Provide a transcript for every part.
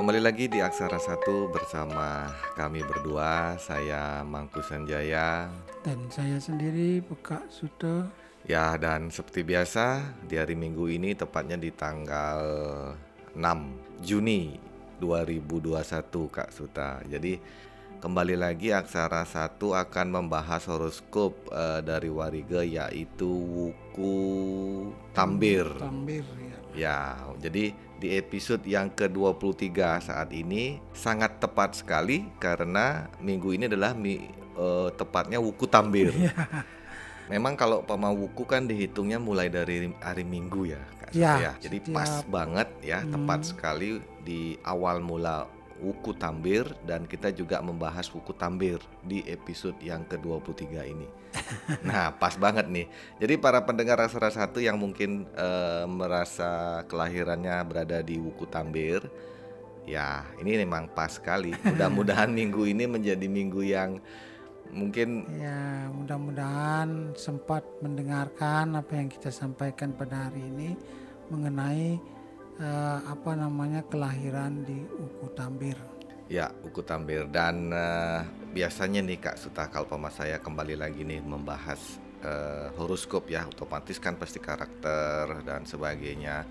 Kembali lagi di Aksara Satu bersama kami berdua, saya Mangku Sanjaya. Dan saya sendiri Pekak Suto. Ya, dan seperti biasa di hari Minggu ini tepatnya di tanggal 6 Juni 2021 Kak Suta. Jadi kembali lagi Aksara Satu akan membahas horoskop eh, dari Wariga yaitu Wuku Tambir. Tambir ya. Ya, jadi di episode yang ke-23 saat ini sangat tepat sekali karena minggu ini adalah mi, eh, tepatnya wuku tambir. Memang kalau pama wuku kan dihitungnya mulai dari hari Minggu ya, Kak Ya, ya. Jadi pas setiap- banget ya, tepat Hmm. sekali di awal mula wuku tambir dan kita juga membahas wuku tambir di episode yang ke-23 ini. Nah, pas banget nih. Jadi para pendengar rasa satu yang mungkin eh, merasa kelahirannya berada di Wuku Tambir, ya ini memang pas sekali. Mudah-mudahan minggu ini menjadi minggu yang mungkin Ya, mudah-mudahan sempat mendengarkan apa yang kita sampaikan pada hari ini mengenai eh, apa namanya kelahiran di Uku Tambir. ya Wuku Tambir dan eh, biasanya nih Kak Suta Kalpama saya kembali lagi nih membahas eh, horoskop ya, otomatis kan pasti karakter dan sebagainya.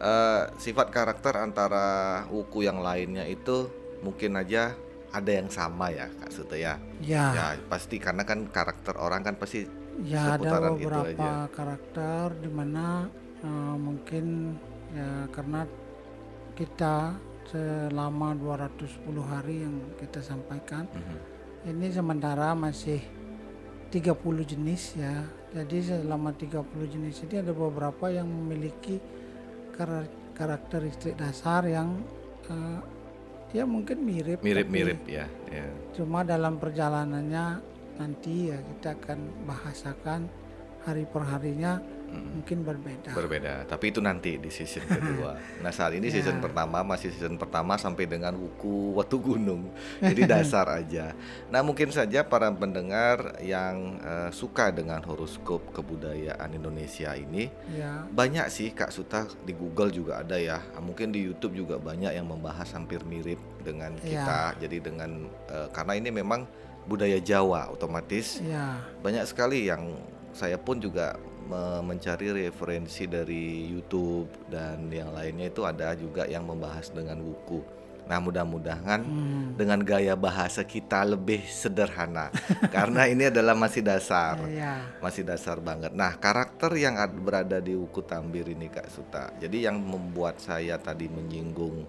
Eh, sifat karakter antara wuku yang lainnya itu mungkin aja ada yang sama ya Kak Suta ya. Ya, Ya pasti karena kan karakter orang kan pasti ya ada seputaran itu beberapa aja. karakter di mana eh, mungkin ya karena kita selama 210 hari yang kita sampaikan Mhm. ini sementara masih 30 jenis ya. Jadi selama 30 jenis ini ada beberapa yang memiliki kara- karakteristik dasar yang eh, ya mungkin mirip mirip-mirip ya. ya. cuma dalam perjalanannya nanti ya kita akan bahasakan hari per harinya Mm, mungkin berbeda. Berbeda, tapi itu nanti di season kedua. Nah saat ini season Ya. pertama masih season pertama sampai dengan wuku Watu Gunung, jadi dasar aja. Nah mungkin saja para pendengar yang eh, suka dengan horoskop kebudayaan Indonesia ini Ya, banyak sih Kak Suta di Google juga ada ya. Mungkin di YouTube juga banyak yang membahas hampir mirip dengan kita. Jadi dengan eh, karena ini memang budaya Jawa otomatis ya, banyak sekali yang saya pun juga mencari referensi dari YouTube dan yang lainnya itu ada juga yang membahas dengan wuku. Nah, mudah-mudahan hmm, dengan gaya bahasa kita lebih sederhana karena ini adalah masih dasar ya, masih dasar banget. Nah, karakter yang ad- berada di Wuku Tambir ini Kak Suta. Jadi yang membuat saya tadi menyinggung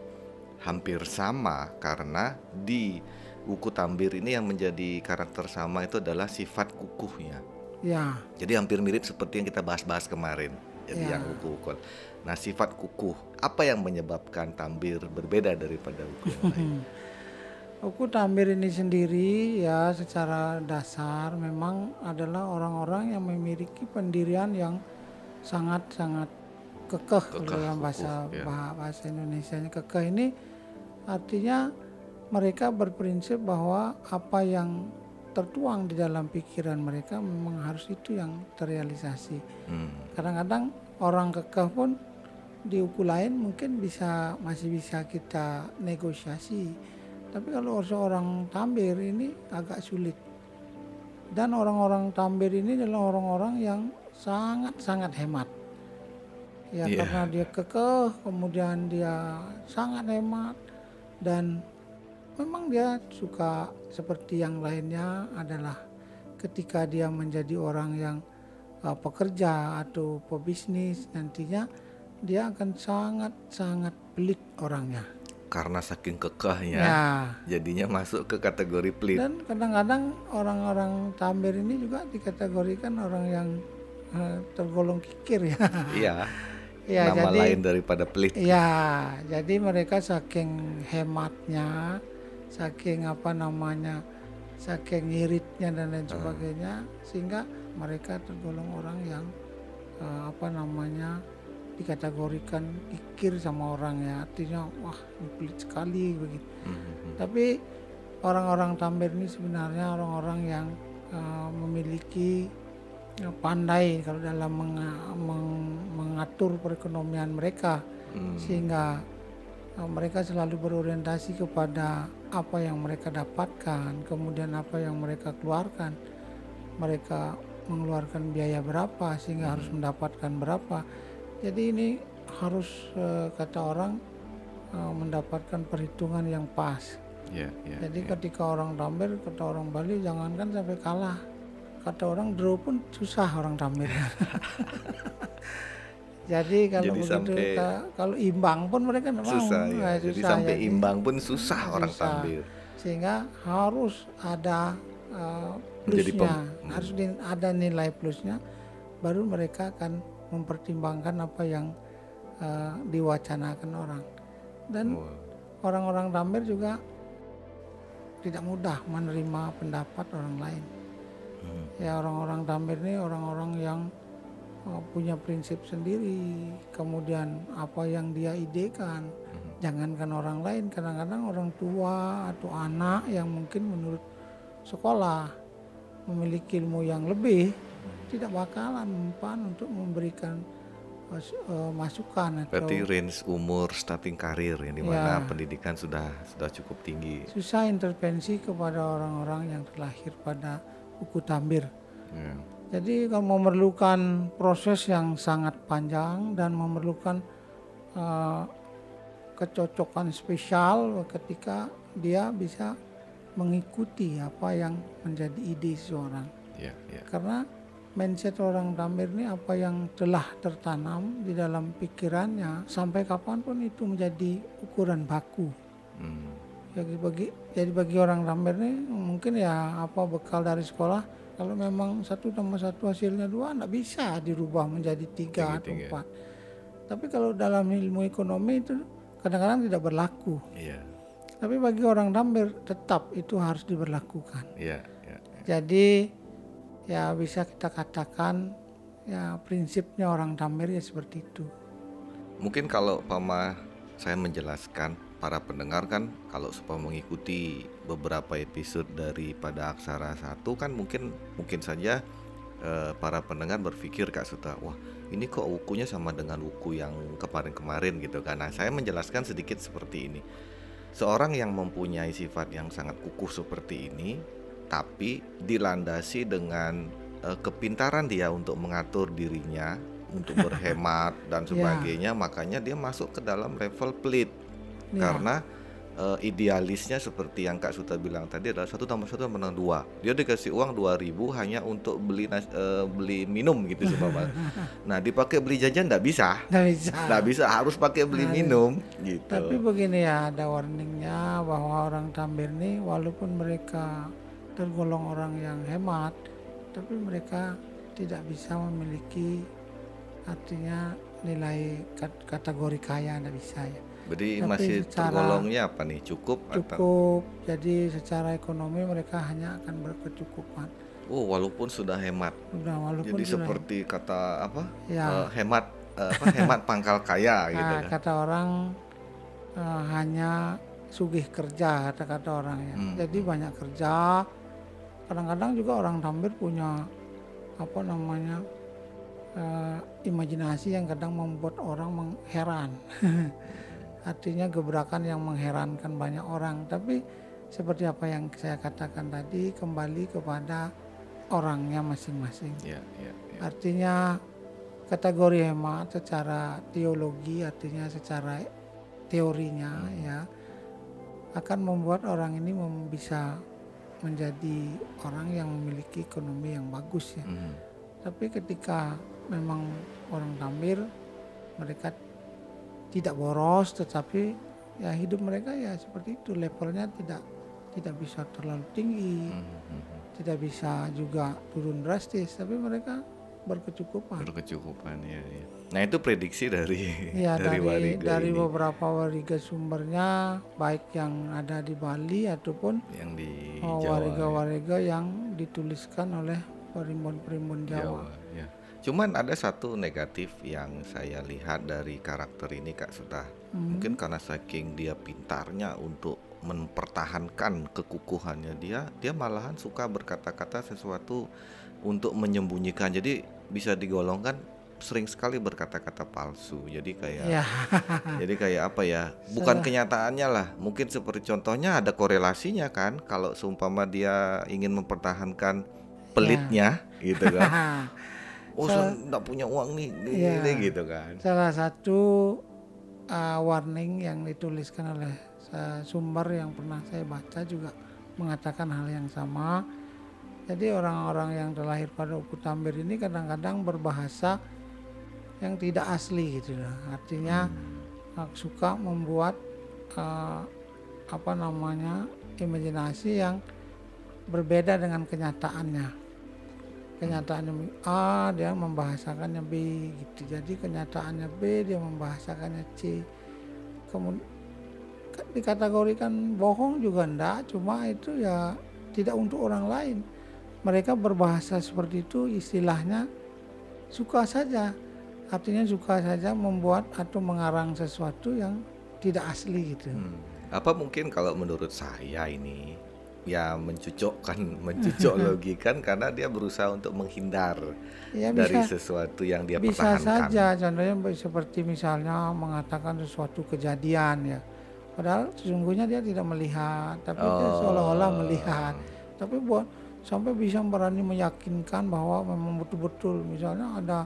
hampir sama karena di Wuku Tambir ini yang menjadi karakter sama itu adalah sifat kukuhnya. Ya, Jadi hampir mirip seperti yang kita bahas-bahas kemarin. Jadi Ya. yang wuku ukul. Nah, sifat kukuh apa yang menyebabkan Tambir berbeda daripada wuku yang lain? Uku Tambir ini sendiri ya secara dasar memang adalah orang-orang yang memiliki pendirian yang sangat-sangat kekeh, Kekeh, dalam bahasa ya. bah- bahasa Indonesia kekeh ini artinya mereka berprinsip bahwa apa yang tertuang di dalam pikiran mereka memang harus itu yang terrealisasi. Hmm. Kadang-kadang orang kekeh pun di uku lain mungkin bisa masih bisa kita negosiasi. Tapi kalau seorang tambir ini agak sulit. Dan orang-orang tambir ini adalah orang-orang yang sangat-sangat hemat. Ya Iya. karena dia kekeh, kemudian dia sangat hemat dan memang dia suka seperti yang lainnya adalah ketika dia menjadi orang yang uh, pekerja atau pebisnis nantinya dia akan sangat-sangat pelit orangnya. Karena saking kekehnya, Ya. jadinya masuk ke kategori pelit. Dan kadang-kadang orang-orang tambir ini juga dikategorikan orang yang uh, tergolong kikir ya. Iya. ya nama jadi lain daripada pelit. Ya, jadi mereka saking hematnya, saking apa namanya, saking ngiritnya dan lain sebagainya, sehingga mereka tergolong orang yang eh, apa namanya dikategorikan kikir sama orang ya, artinya wah ini pelit sekali begitu. Mhm. Tapi orang-orang Tambir ini sebenarnya orang-orang yang eh, memiliki pandai kalau dalam menga- meng- mengatur perekonomian mereka Hmm. sehingga eh, mereka selalu berorientasi kepada apa yang mereka dapatkan, kemudian apa yang mereka keluarkan. Mereka mengeluarkan biaya berapa sehingga harus mendapatkan berapa. Jadi ini harus eh, kata orang eh, mendapatkan perhitungan yang pas. Ya, ya. Jadi ya. ketika orang tampil, kata orang Bali jangankan sampai kalah. Kata orang draw pun susah orang tampil. Jadi kalau Jadi begitu sampai- kalau imbang pun mereka mau. susah ya. Nah, Jadi susah, sampai jadi imbang pun susah orang susah. tampil. Sehingga harus ada uh, plusnya, pem- hmm. harus di- ada nilai plusnya, baru mereka akan mempertimbangkan apa yang uh, diwacanakan orang. Dan Wah. orang-orang tampil juga tidak mudah menerima pendapat orang lain. Hmm. Ya orang-orang tampil ini orang-orang yang punya prinsip sendiri, kemudian apa yang dia idekan, jangankan orang lain, kadang-kadang orang tua atau anak yang mungkin menurut sekolah memiliki ilmu yang lebih, tidak bakalan mempan untuk memberikan uh, uh, masukan atau Berarti range umur starting karir yang di mana Ya. pendidikan sudah sudah cukup tinggi. susah intervensi kepada orang-orang yang terlahir pada buku tambir. Ya. Jadi kalau memerlukan proses yang sangat panjang dan memerlukan eh, kecocokan spesial ketika dia bisa mengikuti apa yang menjadi ide seseorang. Ya, ya. Karena mindset orang Tamir ini apa yang telah tertanam di dalam pikirannya sampai kapan pun itu menjadi ukuran baku. Hmm. Jadi bagi jadi bagi orang Tamir ini mungkin ya apa bekal dari sekolah kalau memang satu tambah satu hasilnya dua nggak bisa dirubah menjadi tiga atau empat. Tapi kalau dalam ilmu ekonomi itu kadang-kadang tidak berlaku. Iya. Tapi bagi orang Tamir tetap itu harus diberlakukan. Iya, iya. Jadi ya bisa kita katakan ya prinsipnya orang Tamir ya seperti itu. Mungkin kalau Pama saya menjelaskan para pendengar kan kalau supaya mengikuti beberapa episode daripada Aksara satu kan mungkin mungkin saja eh, para pendengar berpikir Kak Suta, wah ini kok wukunya sama dengan wuku yang kemarin-kemarin gitu kan. Nah, saya menjelaskan sedikit seperti ini. Seorang yang mempunyai sifat yang sangat kukuh seperti ini tapi dilandasi dengan eh, kepintaran dia untuk mengatur dirinya untuk berhemat dan Ya. sebagainya makanya dia masuk ke dalam level pelit Ya. karena eh, idealisnya seperti yang Kak Suta bilang tadi adalah satu tambah satu tambah dua dia dikasih uang 2000 hanya untuk beli nas- eh, beli minum gitu seumpama. nah dipakai beli jajan nggak bisa Nggak bisa. nggak bisa harus pakai beli Harus. minum gitu Tapi begini ya ada warningnya bahwa orang Tambir ini walaupun mereka tergolong orang yang hemat, tapi mereka tidak bisa memiliki artinya nilai kat- kategori kaya tidak bisa ya. Jadi Tapi masih secara tergolongnya apa nih? Cukup, atau Cukup. Jadi secara ekonomi mereka hanya akan berkecukupan. Oh, walaupun sudah hemat. Udah walaupun Jadi sudah- seperti kata apa? ya Eh, hemat eh, apa hemat pangkal kaya gitu Nah, kan. kata orang eh, hanya sugih kerja kata-kata orang ya. Hmm. Jadi banyak kerja. Kadang-kadang juga orang Tambir punya apa namanya eh, imajinasi yang kadang membuat orang mengheran. Artinya gebrakan yang mengherankan banyak orang. Tapi seperti apa yang saya katakan tadi kembali kepada orangnya masing-masing. Ya, ya, ya. Artinya kategori hemat secara teologi artinya secara teorinya ya akan membuat orang ini mem- bisa menjadi orang yang memiliki ekonomi yang bagus ya. Mhm. Tapi ketika memang orang Tamir mereka tidak boros tetapi ya hidup mereka ya seperti itu levelnya tidak tidak bisa terlalu tinggi, tidak bisa juga turun drastis tapi mereka berkecukupan. Berkecukupan ya, ya. Nah, itu prediksi dari Ya dari, dari dari ini beberapa wariga sumbernya baik yang ada di Bali ataupun yang di oh, wariga-wariga yang dituliskan oleh perimbun-perimbun Jawa. Jawa. Cuman ada satu negatif yang saya lihat dari karakter ini Kak Suta. Hmm. Mungkin karena saking dia pintarnya untuk mempertahankan kekukuhannya dia, dia malahan suka berkata-kata sesuatu untuk menyembunyikan. Jadi bisa digolongkan sering sekali berkata-kata palsu. Jadi kayak ya jadi kayak apa ya? Bukan kenyataannya lah. Mungkin seperti contohnya ada korelasinya kan kalau seumpama dia ingin mempertahankan pelitnya gitu kan. Oh, saya nggak punya uang nih, ini gitu kan. salah satu uh, warning yang dituliskan oleh sumber yang pernah saya baca juga mengatakan hal yang sama. Jadi orang-orang yang terlahir pada Uku Tambir ini kadang-kadang berbahasa yang tidak asli gitu. Artinya uh, suka membuat uh, apa namanya imajinasi yang berbeda dengan kenyataannya. Kenyataannya A dia membahasakannya B gitu. Jadi kenyataannya B dia membahasakannya C. Kemudian dikategorikan bohong juga enggak, cuma itu ya tidak untuk orang lain. Mereka berbahasa seperti itu istilahnya suka saja. Artinya suka saja membuat atau mengarang sesuatu yang tidak asli gitu. Hmm. Apa mungkin kalau menurut saya ini ya mencucokkan mencucok logikan karena dia berusaha untuk menghindar Ya dari bisa sesuatu yang dia bisa pertahankan. saja contohnya seperti misalnya mengatakan sesuatu kejadian ya. Padahal sesungguhnya dia tidak melihat, tapi dia Oh. seolah-olah melihat. Tapi buat sampai bisa berani meyakinkan bahwa memang betul-betul misalnya ada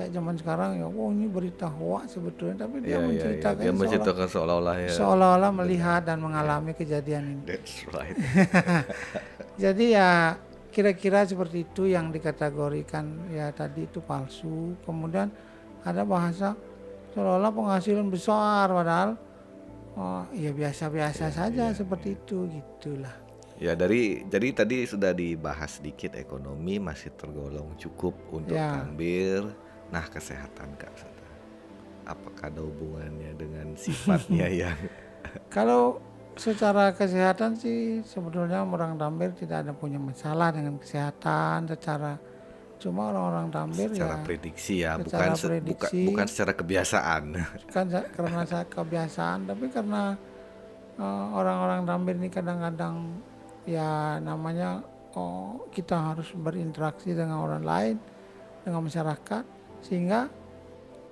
kayak zaman sekarang ya, oh ini berita hoax sebetulnya, tapi dia Iya, iya, iya. menceritakan Dia seolah- menceritakan seolah-olah ya. seolah-olah melihat dan mengalami kejadian ini. That's right. Jadi ya kira-kira seperti itu yang dikategorikan ya tadi itu palsu. Kemudian ada bahasa seolah-olah penghasilan besar padahal oh ya biasa-biasa saja seperti itu gitulah. Ya dari jadi tadi sudah dibahas sedikit ekonomi masih tergolong cukup untuk Ya. Tambir. Nah kesehatan Kak Sata. Apakah ada hubungannya dengan sifatnya yang Kalau secara kesehatan sih sebetulnya orang Tambir tidak ada punya masalah dengan kesehatan secara cuma orang-orang Tambir secara ya prediksi ya, secara bukan se- buka- prediksi. bukan secara kebiasaan. kan sa- karena saya kebiasaan tapi karena eh, orang-orang Tambir ini kadang-kadang ya namanya oh kita harus berinteraksi dengan orang lain dengan masyarakat sehingga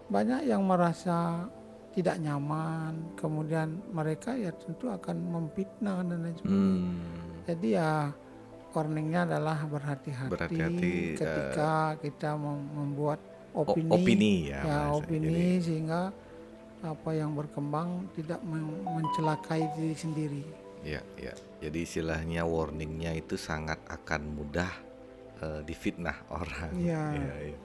banyak yang merasa tidak nyaman kemudian mereka ya tentu akan memfitnah dan lain sebagainya Hmm. jadi ya warningnya adalah berhati-hati Berhati-hati, ketika kita mem- membuat opini opini ya, ya opini sehingga apa yang berkembang tidak men- mencelakai diri sendiri. Ya, ya. Jadi istilahnya warningnya itu sangat akan mudah eh, difitnah orang. Iya. Iya, iya.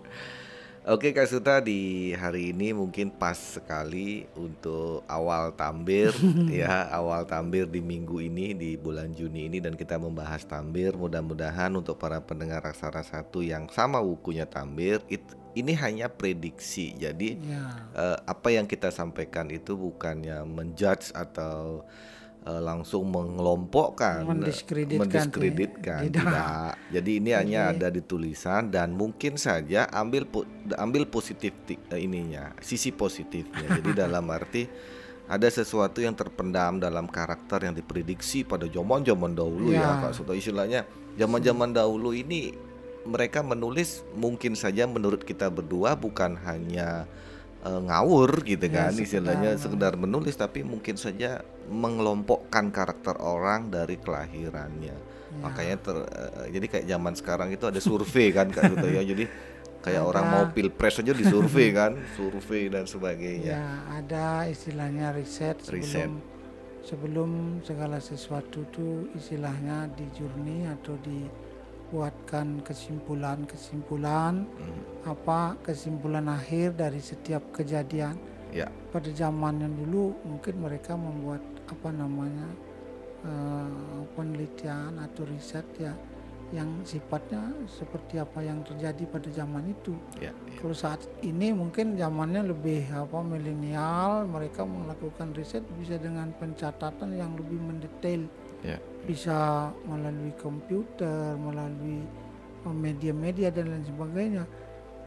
Oke Kak Suta di hari ini mungkin pas sekali untuk awal tambir ya awal tambir di minggu ini di bulan Juni ini dan kita membahas tambir mudah-mudahan untuk para pendengar Raksara satu yang sama wukunya tambir it- ini hanya prediksi. Jadi Ya, eh, apa yang kita sampaikan itu bukannya menjudge atau eh, langsung mengelompokkan, Mendiskreditkan, mendiskreditkan, tidak. tidak. Jadi ini hanya ada di tulisan dan mungkin saja ambil ambil positif ti- eh, ininya, sisi positifnya. Jadi dalam arti ada sesuatu yang terpendam dalam karakter yang diprediksi pada zaman-zaman dahulu ya, Ya. Kak Suto. Istilahnya zaman-zaman dahulu ini mereka menulis mungkin saja menurut kita berdua bukan hanya eh, ngawur gitu Ya, kan istilahnya sekedar- menulis tapi mungkin saja mengelompokkan karakter orang dari kelahirannya. ya. Makanya ter- eh, jadi kayak zaman sekarang itu ada survei kan Kak Suto ya. Jadi kayak orang mau pilpres aja disurvei kan, survei dan sebagainya. ya ada istilahnya riset Riset. sebelum sebelum segala sesuatu itu istilahnya dijurni atau dibuatkan kesimpulan-kesimpulan Hmm, apa kesimpulan akhir dari setiap kejadian Ya. pada zaman yang dulu mungkin mereka membuat apa namanya eh, penelitian atau riset ya yang sifatnya seperti apa yang terjadi pada zaman itu. Ya, ya. Kalau saat ini mungkin zamannya lebih apa milenial, mereka melakukan riset bisa dengan pencatatan yang lebih mendetail, Ya. bisa melalui komputer, melalui eh, media-media dan lain sebagainya.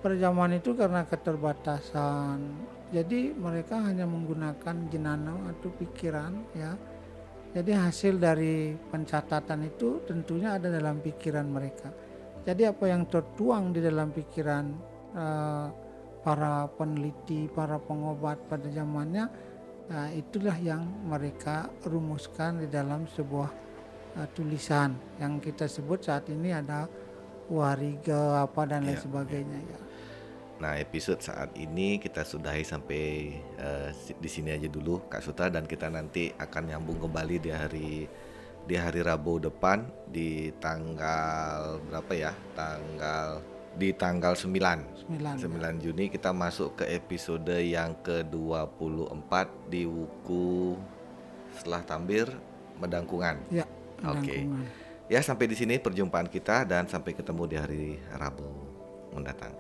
Pada zaman itu karena keterbatasan, jadi mereka hanya menggunakan jenana atau pikiran ya. Jadi hasil dari pencatatan itu tentunya ada dalam pikiran mereka. Jadi apa yang tertuang di dalam pikiran eh, para peneliti, para pengobat pada zamannya nah, itulah yang mereka rumuskan di dalam sebuah uh, tulisan yang kita sebut saat ini ada wariga apa dan lain Iya, sebagainya ya. Nah, episode saat ini kita sudahi sampai si- di sini aja dulu Kak Suta dan kita nanti akan nyambung kembali di hari di hari Rabu depan di tanggal berapa ya? Tanggal di tanggal 9 Sembilan. 9 Juni kita masuk ke episode yang ke-24 di Wuku setelah Tambir Medangkungan. Ya, Oke. rangkuman. Ya, sampai di sini perjumpaan kita dan sampai ketemu di hari Rabu mendatang.